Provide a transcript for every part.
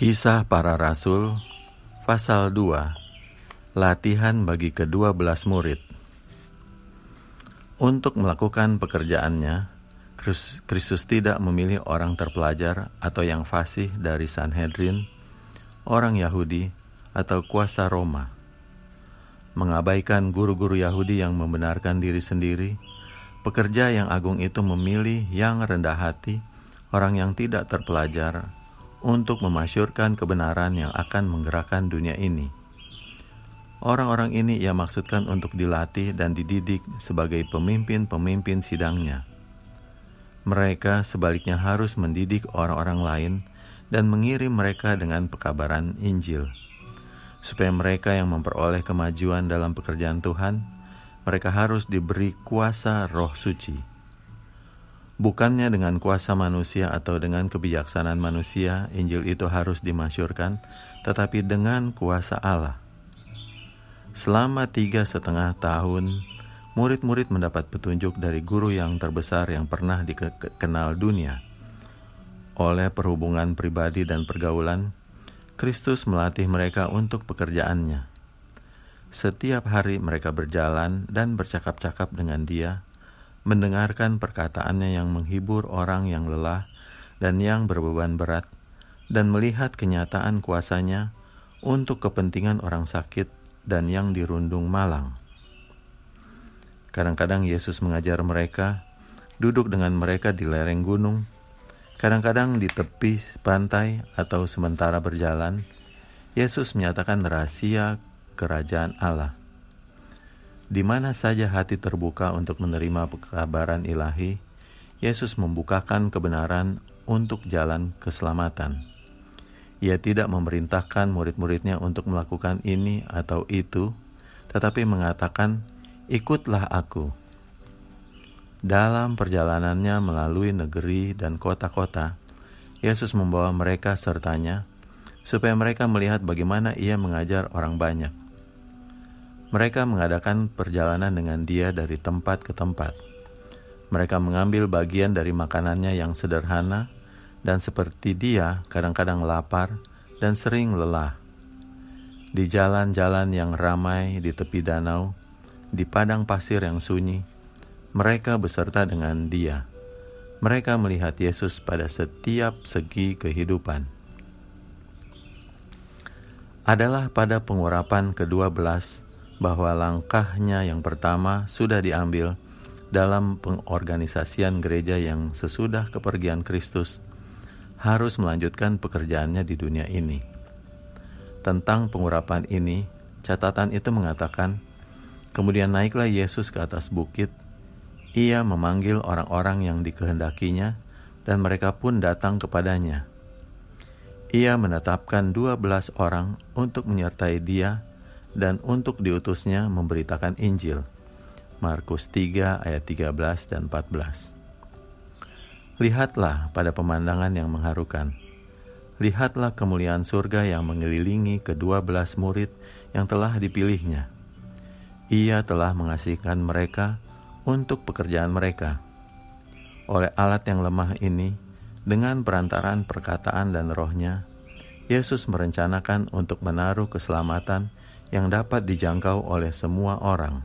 Kisah Para Rasul Pasal 2 Latihan bagi kedua belas murid Untuk melakukan pekerjaannya, Kristus tidak memilih orang terpelajar atau yang fasih dari Sanhedrin, orang Yahudi, atau kuasa Roma. Mengabaikan guru-guru Yahudi yang membenarkan diri sendiri, pekerja yang agung itu memilih yang rendah hati, orang yang tidak terpelajar, untuk memasyurkan kebenaran yang akan menggerakkan dunia ini. Orang-orang ini ia maksudkan untuk dilatih dan dididik sebagai pemimpin-pemimpin sidangnya. Mereka sebaliknya harus mendidik orang-orang lain dan mengirim mereka dengan pekabaran Injil, supaya mereka yang memperoleh kemajuan dalam pekerjaan Tuhan, mereka harus diberi kuasa Roh Suci Bukannya dengan kuasa manusia atau dengan kebijaksanaan manusia, Injil itu harus dimasyurkan, tetapi dengan kuasa Allah. Selama tiga setengah tahun, murid-murid mendapat petunjuk dari guru yang terbesar yang pernah dikenal dunia. Oleh perhubungan pribadi dan pergaulan, Kristus melatih mereka untuk pekerjaannya. Setiap hari mereka berjalan dan bercakap-cakap dengan Dia mendengarkan perkataannya yang menghibur orang yang lelah dan yang berbeban berat, dan melihat kenyataan kuasanya untuk kepentingan orang sakit dan yang dirundung malang. Kadang-kadang Yesus mengajar mereka, duduk dengan mereka di lereng gunung, kadang-kadang di tepi pantai atau sementara berjalan, Yesus menyatakan rahasia kerajaan Allah. Di mana saja hati terbuka untuk menerima kabaran ilahi, Yesus membukakan kebenaran untuk jalan keselamatan. Ia tidak memerintahkan murid-muridnya untuk melakukan ini atau itu, tetapi mengatakan, "Ikutlah Aku." Dalam perjalanannya melalui negeri dan kota-kota, Yesus membawa mereka sertanya supaya mereka melihat bagaimana Ia mengajar orang banyak. Mereka mengadakan perjalanan dengan dia dari tempat ke tempat. Mereka mengambil bagian dari makanannya yang sederhana, dan seperti dia kadang-kadang lapar dan sering lelah. Di jalan-jalan yang ramai di tepi danau, di padang pasir yang sunyi, mereka beserta dengan dia. Mereka melihat Yesus pada setiap segi kehidupan. Adalah pada pengurapan kedua belas bahwa langkahnya yang pertama sudah diambil dalam pengorganisasian gereja yang sesudah kepergian Kristus harus melanjutkan pekerjaannya di dunia ini. Tentang pengurapan ini, catatan itu mengatakan, kemudian naiklah Yesus ke atas bukit, ia memanggil orang-orang yang dikehendakinya, dan mereka pun datang kepadanya. Ia menetapkan dua belas orang untuk menyertai dia dan untuk diutusnya memberitakan Injil. Markus 3 ayat 13 dan 14. Lihatlah pada pemandangan yang mengharukan. Lihatlah kemuliaan surga yang mengelilingi kedua belas murid yang telah dipilihnya. Ia telah mengasihkan mereka untuk pekerjaan mereka. Oleh alat yang lemah ini, dengan perantaraan perkataan dan rohnya, Yesus merencanakan untuk menaruh keselamatan yang dapat dijangkau oleh semua orang.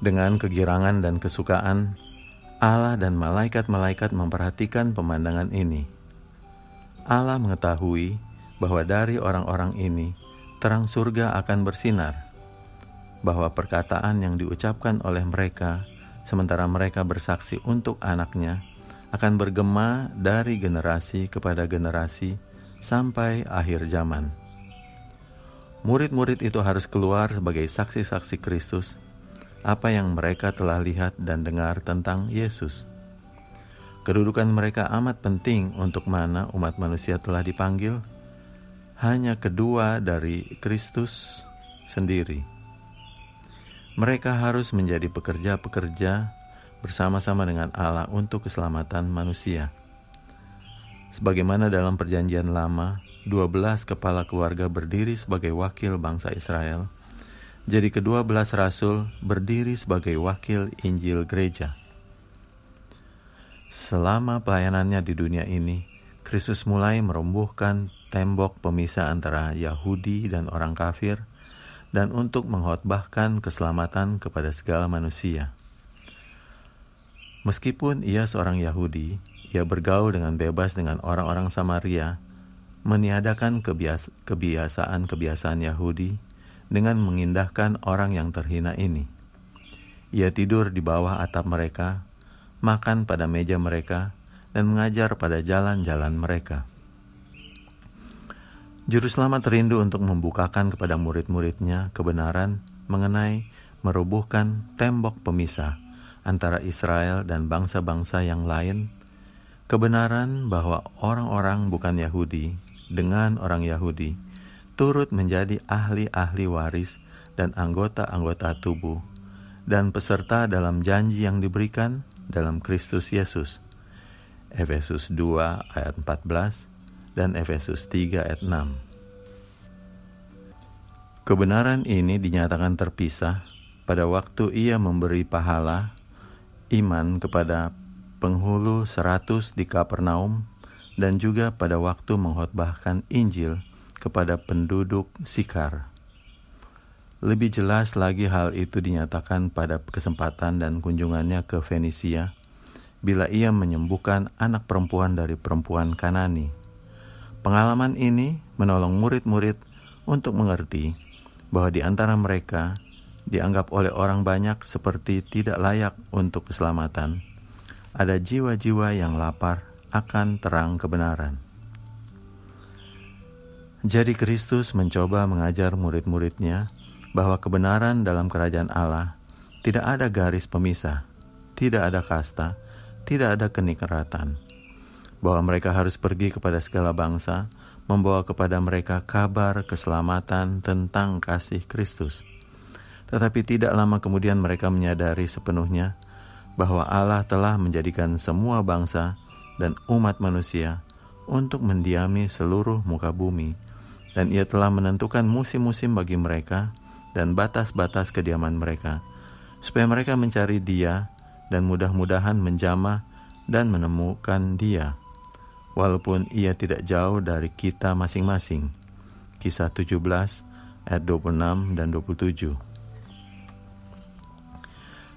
Dengan kegirangan dan kesukaan, Allah dan malaikat-malaikat memperhatikan pemandangan ini. Allah mengetahui bahwa dari orang-orang ini terang surga akan bersinar, bahwa perkataan yang diucapkan oleh mereka sementara mereka bersaksi untuk anaknya akan bergema dari generasi kepada generasi sampai akhir zaman. Murid-murid itu harus keluar sebagai saksi-saksi Kristus, apa yang mereka telah lihat dan dengar tentang Yesus. Kedudukan mereka amat penting untuk mana umat manusia telah dipanggil, hanya kedua dari Kristus sendiri. Mereka harus menjadi pekerja-pekerja bersama-sama dengan Allah untuk keselamatan manusia. Sebagaimana dalam Perjanjian Lama, 12 kepala keluarga berdiri sebagai wakil bangsa Israel. Jadi kedua belas rasul berdiri sebagai wakil Injil gereja. Selama pelayanannya di dunia ini, Kristus mulai merumbuhkan tembok pemisah antara Yahudi dan orang kafir, dan untuk menghotbahkan keselamatan kepada segala manusia. Meskipun ia seorang Yahudi, ia bergaul dengan bebas dengan orang-orang Samaria, meniadakan kebiasaan-kebiasaan Yahudi dengan mengindahkan orang yang terhina ini. Ia tidur di bawah atap mereka, makan pada meja mereka, dan mengajar pada jalan-jalan mereka. Juru selamat rindu untuk membukakan kepada murid-muridnya kebenaran mengenai merubuhkan tembok pemisah antara Israel dan bangsa-bangsa yang lain, kebenaran bahwa orang-orang bukan Yahudi dengan orang Yahudi turut menjadi ahli-ahli waris dan anggota-anggota tubuh dan peserta dalam janji yang diberikan dalam Kristus Yesus. Efesus 2 ayat 14 dan Efesus 3 ayat 6. Kebenaran ini dinyatakan terpisah pada waktu ia memberi pahala iman kepada penghulu seratus di Kapernaum dan juga pada waktu menghotbahkan Injil kepada penduduk Sikar. Lebih jelas lagi hal itu dinyatakan pada kesempatan dan kunjungannya ke Fenisia, bila ia menyembuhkan anak perempuan dari perempuan Kanani. Pengalaman ini menolong murid-murid untuk mengerti bahwa di antara mereka dianggap oleh orang banyak seperti tidak layak untuk keselamatan. Ada jiwa-jiwa yang lapar akan terang kebenaran. Jadi Kristus mencoba mengajar murid-muridnya bahwa kebenaran dalam kerajaan Allah tidak ada garis pemisah, tidak ada kasta, tidak ada kenikratan bahwa mereka harus pergi kepada segala bangsa, membawa kepada mereka kabar keselamatan tentang kasih Kristus. Tetapi tidak lama kemudian mereka menyadari sepenuhnya bahwa Allah telah menjadikan semua bangsa dan umat manusia untuk mendiami seluruh muka bumi, dan Ia telah menentukan musim-musim bagi mereka dan batas-batas kediaman mereka, supaya mereka mencari Dia dan mudah-mudahan menjamah dan menemukan Dia walaupun ia tidak jauh dari kita masing-masing. Kisah 17 ayat 26 dan 27.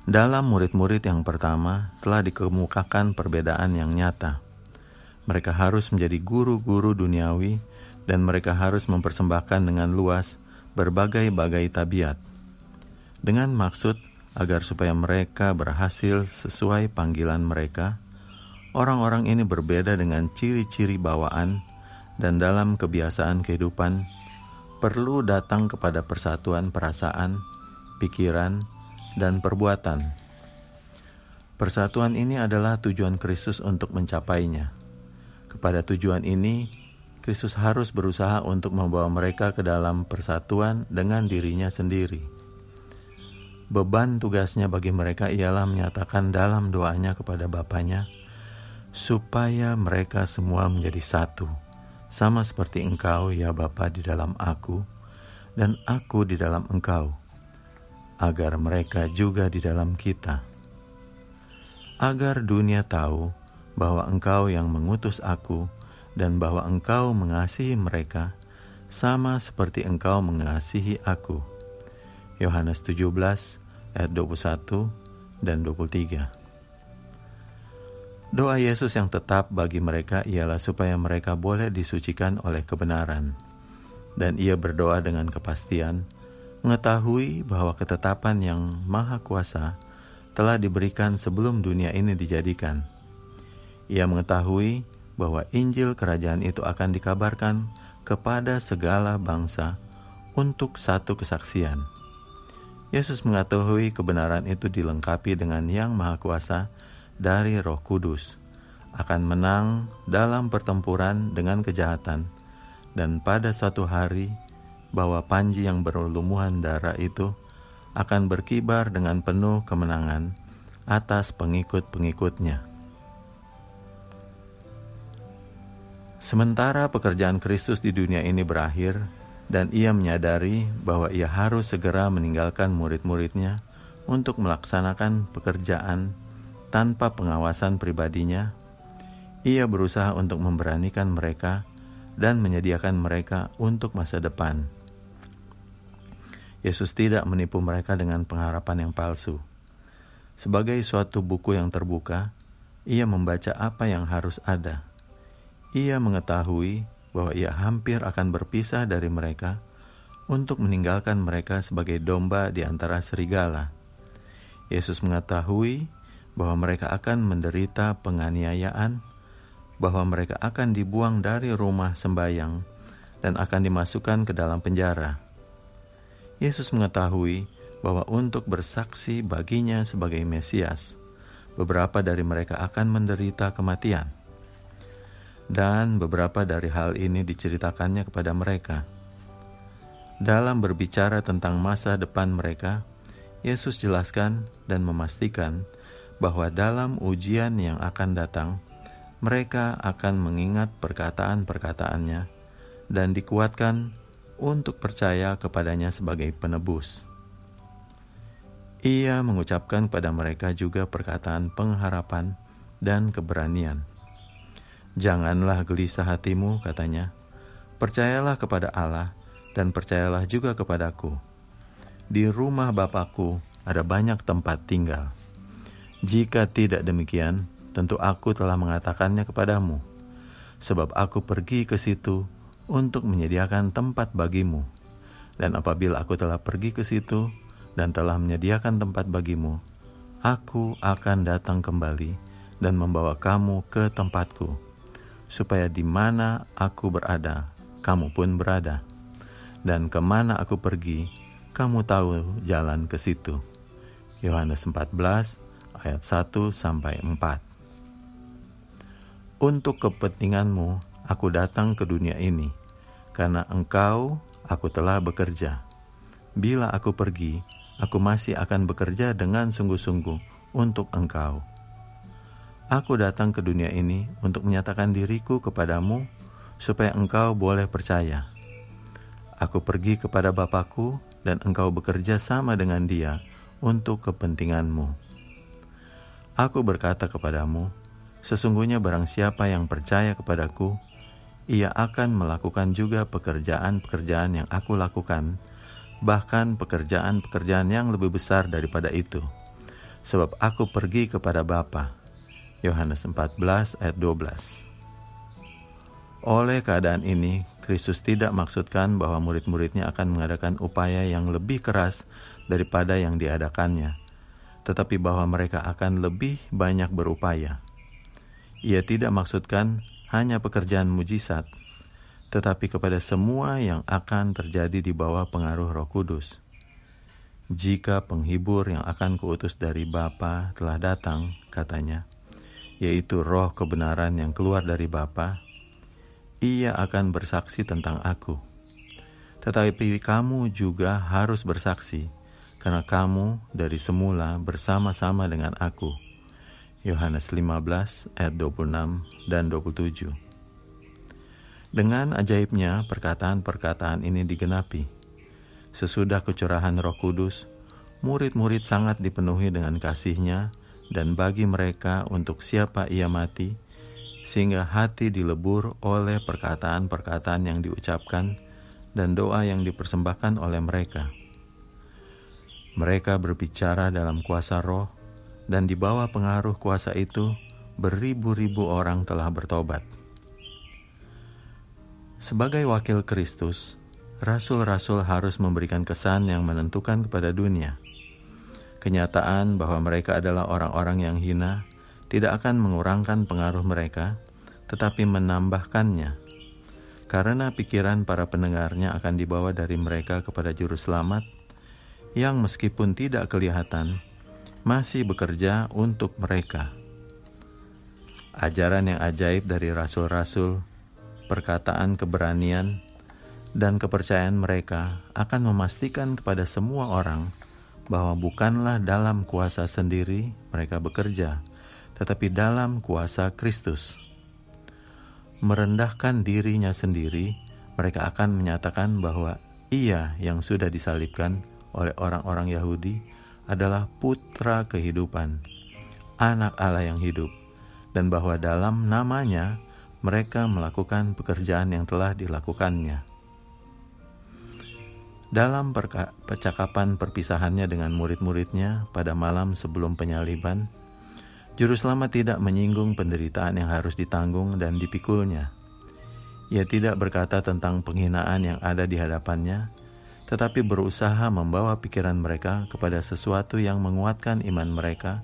Dalam murid-murid yang pertama telah dikemukakan perbedaan yang nyata. Mereka harus menjadi guru-guru duniawi dan mereka harus mempersembahkan dengan luas berbagai-bagai tabiat. Dengan maksud agar supaya mereka berhasil sesuai panggilan mereka, Orang-orang ini berbeda dengan ciri-ciri bawaan dan dalam kebiasaan kehidupan perlu datang kepada persatuan perasaan, pikiran, dan perbuatan. Persatuan ini adalah tujuan Kristus untuk mencapainya. Kepada tujuan ini, Kristus harus berusaha untuk membawa mereka ke dalam persatuan dengan dirinya sendiri. Beban tugasnya bagi mereka ialah menyatakan dalam doanya kepada Bapaknya, supaya mereka semua menjadi satu, sama seperti Engkau, ya Bapa, di dalam aku, dan aku di dalam Engkau, agar mereka juga di dalam kita. Agar dunia tahu bahwa Engkau yang mengutus aku, dan bahwa Engkau mengasihi mereka, sama seperti Engkau mengasihi aku. Yohanes 17 ayat 21 dan 23. Doa Yesus yang tetap bagi mereka ialah supaya mereka boleh disucikan oleh kebenaran. Dan ia berdoa dengan kepastian, mengetahui bahwa ketetapan yang maha kuasa telah diberikan sebelum dunia ini dijadikan. Ia mengetahui bahwa Injil kerajaan itu akan dikabarkan kepada segala bangsa untuk satu kesaksian. Yesus mengetahui kebenaran itu dilengkapi dengan yang maha kuasa dari Roh Kudus akan menang dalam pertempuran dengan kejahatan, dan pada suatu hari bahwa panji yang berlumuhan darah itu akan berkibar dengan penuh kemenangan atas pengikut-pengikutnya. Sementara pekerjaan Kristus di dunia ini berakhir, dan ia menyadari bahwa ia harus segera meninggalkan murid-muridnya untuk melaksanakan pekerjaan tanpa pengawasan pribadinya, Ia berusaha untuk memberanikan mereka dan menyediakan mereka untuk masa depan. Yesus tidak menipu mereka dengan pengharapan yang palsu. Sebagai suatu buku yang terbuka, ia membaca apa yang harus ada. Ia mengetahui bahwa ia hampir akan berpisah dari mereka untuk meninggalkan mereka sebagai domba di antara serigala. Yesus mengetahui bahwa mereka akan menderita penganiayaan bahwa mereka akan dibuang dari rumah sembayang dan akan dimasukkan ke dalam penjara. Yesus mengetahui bahwa untuk bersaksi baginya sebagai Mesias, beberapa dari mereka akan menderita kematian. Dan beberapa dari hal ini diceritakannya kepada mereka. Dalam berbicara tentang masa depan mereka, Yesus jelaskan dan memastikan bahwa dalam ujian yang akan datang, mereka akan mengingat perkataan-perkataannya dan dikuatkan untuk percaya kepadanya sebagai penebus. Ia mengucapkan kepada mereka juga perkataan pengharapan dan keberanian. Janganlah gelisah hatimu, katanya. Percayalah kepada Allah dan percayalah juga kepadaku. Di rumah Bapakku ada banyak tempat tinggal. Jika tidak demikian, tentu aku telah mengatakannya kepadamu, sebab aku pergi ke situ untuk menyediakan tempat bagimu. Dan apabila aku telah pergi ke situ dan telah menyediakan tempat bagimu, aku akan datang kembali dan membawa kamu ke tempatku, supaya di mana aku berada, kamu pun berada. Dan ke mana aku pergi, kamu tahu jalan ke situ. Yohanes 14 ayat 1 sampai 4 untuk kepentinganmu, aku datang ke dunia ini, karena engkau, aku telah bekerja. Bila aku pergi, aku masih akan bekerja dengan sungguh-sungguh untuk engkau. Aku datang ke dunia ini untuk menyatakan diriku kepadamu, supaya engkau boleh percaya. Aku pergi kepada Bapakku, dan engkau bekerja sama dengan dia untuk kepentinganmu. Aku berkata kepadamu, Sesungguhnya barang siapa yang percaya kepadaku, ia akan melakukan juga pekerjaan-pekerjaan yang aku lakukan, bahkan pekerjaan-pekerjaan yang lebih besar daripada itu. Sebab aku pergi kepada Bapa. Yohanes 14 ayat 12. Oleh keadaan ini, Kristus tidak maksudkan bahwa murid-muridnya akan mengadakan upaya yang lebih keras daripada yang diadakannya, tetapi bahwa mereka akan lebih banyak berupaya. Ia tidak maksudkan hanya pekerjaan mujizat, tetapi kepada semua yang akan terjadi di bawah pengaruh Roh Kudus. Jika penghibur yang akan kuutus dari Bapa telah datang, katanya, yaitu roh kebenaran yang keluar dari Bapa, ia akan bersaksi tentang aku. Tetapi kamu juga harus bersaksi, karena kamu dari semula bersama-sama dengan aku Yohanes 15 ayat 26 dan 27. Dengan ajaibnya perkataan-perkataan ini digenapi. Sesudah kecurahan roh kudus, murid-murid sangat dipenuhi dengan kasihnya dan bagi mereka untuk siapa ia mati, sehingga hati dilebur oleh perkataan-perkataan yang diucapkan dan doa yang dipersembahkan oleh mereka. Mereka berbicara dalam kuasa roh, dan di bawah pengaruh kuasa itu, beribu-ribu orang telah bertobat. Sebagai wakil Kristus, rasul-rasul harus memberikan kesan yang menentukan kepada dunia. Kenyataan bahwa mereka adalah orang-orang yang hina tidak akan mengurangkan pengaruh mereka, tetapi menambahkannya. Karena pikiran para pendengarnya akan dibawa dari mereka kepada juru selamat, yang meskipun tidak kelihatan, masih bekerja untuk mereka. Ajaran yang ajaib dari rasul-rasul, perkataan keberanian, dan kepercayaan mereka akan memastikan kepada semua orang bahwa bukanlah dalam kuasa sendiri mereka bekerja, tetapi dalam kuasa Kristus. Merendahkan dirinya sendiri, mereka akan menyatakan bahwa Ia yang sudah disalibkan oleh orang-orang Yahudi adalah putra kehidupan, anak Allah yang hidup, dan bahwa dalam namanya mereka melakukan pekerjaan yang telah dilakukannya. Dalam percakapan perpisahannya dengan murid-muridnya pada malam sebelum penyaliban, Juru Selamat tidak menyinggung penderitaan yang harus ditanggung dan dipikulnya. Ia tidak berkata tentang penghinaan yang ada di hadapannya, tetapi berusaha membawa pikiran mereka kepada sesuatu yang menguatkan iman mereka,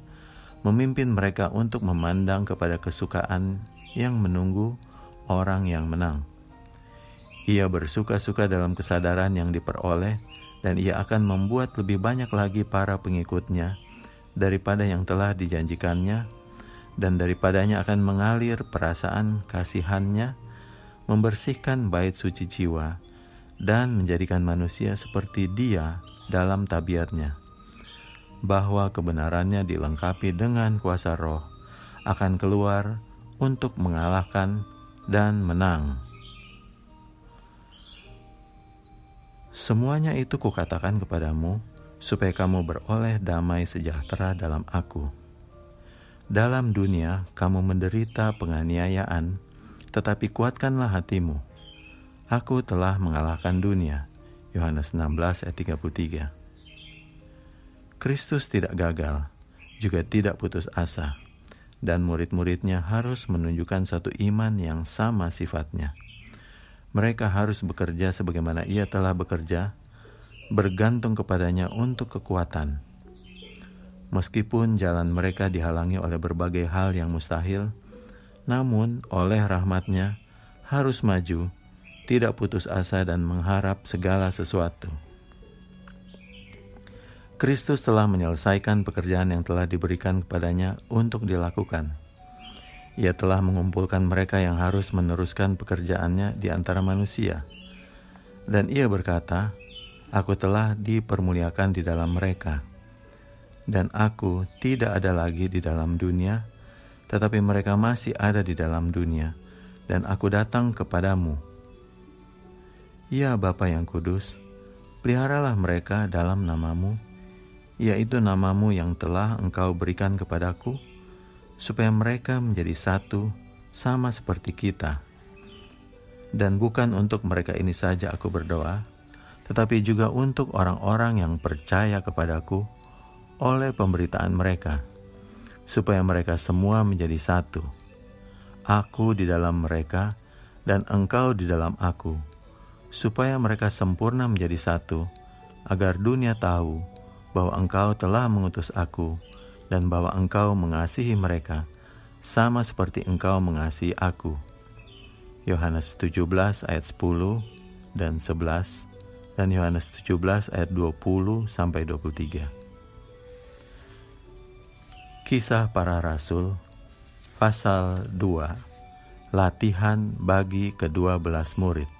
memimpin mereka untuk memandang kepada kesukaan yang menunggu orang yang menang. Ia bersuka-suka dalam kesadaran yang diperoleh, dan ia akan membuat lebih banyak lagi para pengikutnya daripada yang telah dijanjikannya, dan daripadanya akan mengalir perasaan kasihannya, membersihkan bait suci jiwa, dan menjadikan manusia seperti dia dalam tabiatnya. Bahwa kebenarannya dilengkapi dengan kuasa roh, akan keluar untuk mengalahkan dan menang. Semuanya itu kukatakan kepadamu, supaya kamu beroleh damai sejahtera dalam aku. Dalam dunia kamu menderita penganiayaan, tetapi kuatkanlah hatimu. Aku telah mengalahkan dunia. Yohanes 16 ayat 33 Kristus tidak gagal, juga tidak putus asa, dan murid-muridnya harus menunjukkan satu iman yang sama sifatnya. Mereka harus bekerja sebagaimana ia telah bekerja, bergantung kepadanya untuk kekuatan. Meskipun jalan mereka dihalangi oleh berbagai hal yang mustahil, namun oleh rahmatnya harus maju, tidak putus asa dan mengharap segala sesuatu. Kristus telah menyelesaikan pekerjaan yang telah diberikan kepadanya untuk dilakukan. Ia telah mengumpulkan mereka yang harus meneruskan pekerjaannya di antara manusia. Dan ia berkata, Aku telah dipermuliakan di dalam mereka. Dan aku tidak ada lagi di dalam dunia, tetapi mereka masih ada di dalam dunia, dan aku datang kepadamu. Ya Bapa yang kudus, peliharalah mereka dalam namamu, yaitu namamu yang telah engkau berikan kepadaku, supaya mereka menjadi satu sama seperti kita. Dan bukan untuk mereka ini saja aku berdoa, tetapi juga untuk orang-orang yang percaya kepadaku oleh pemberitaan mereka, supaya mereka semua menjadi satu. Aku di dalam mereka, dan engkau di dalam aku, supaya mereka sempurna menjadi satu, agar dunia tahu bahwa engkau telah mengutus aku dan bahwa engkau mengasihi mereka sama seperti engkau mengasihi aku. Yohanes 17 ayat 10 dan 11 dan Yohanes 17 ayat 20 sampai 23. Kisah para Rasul pasal 2 Latihan bagi kedua belas murid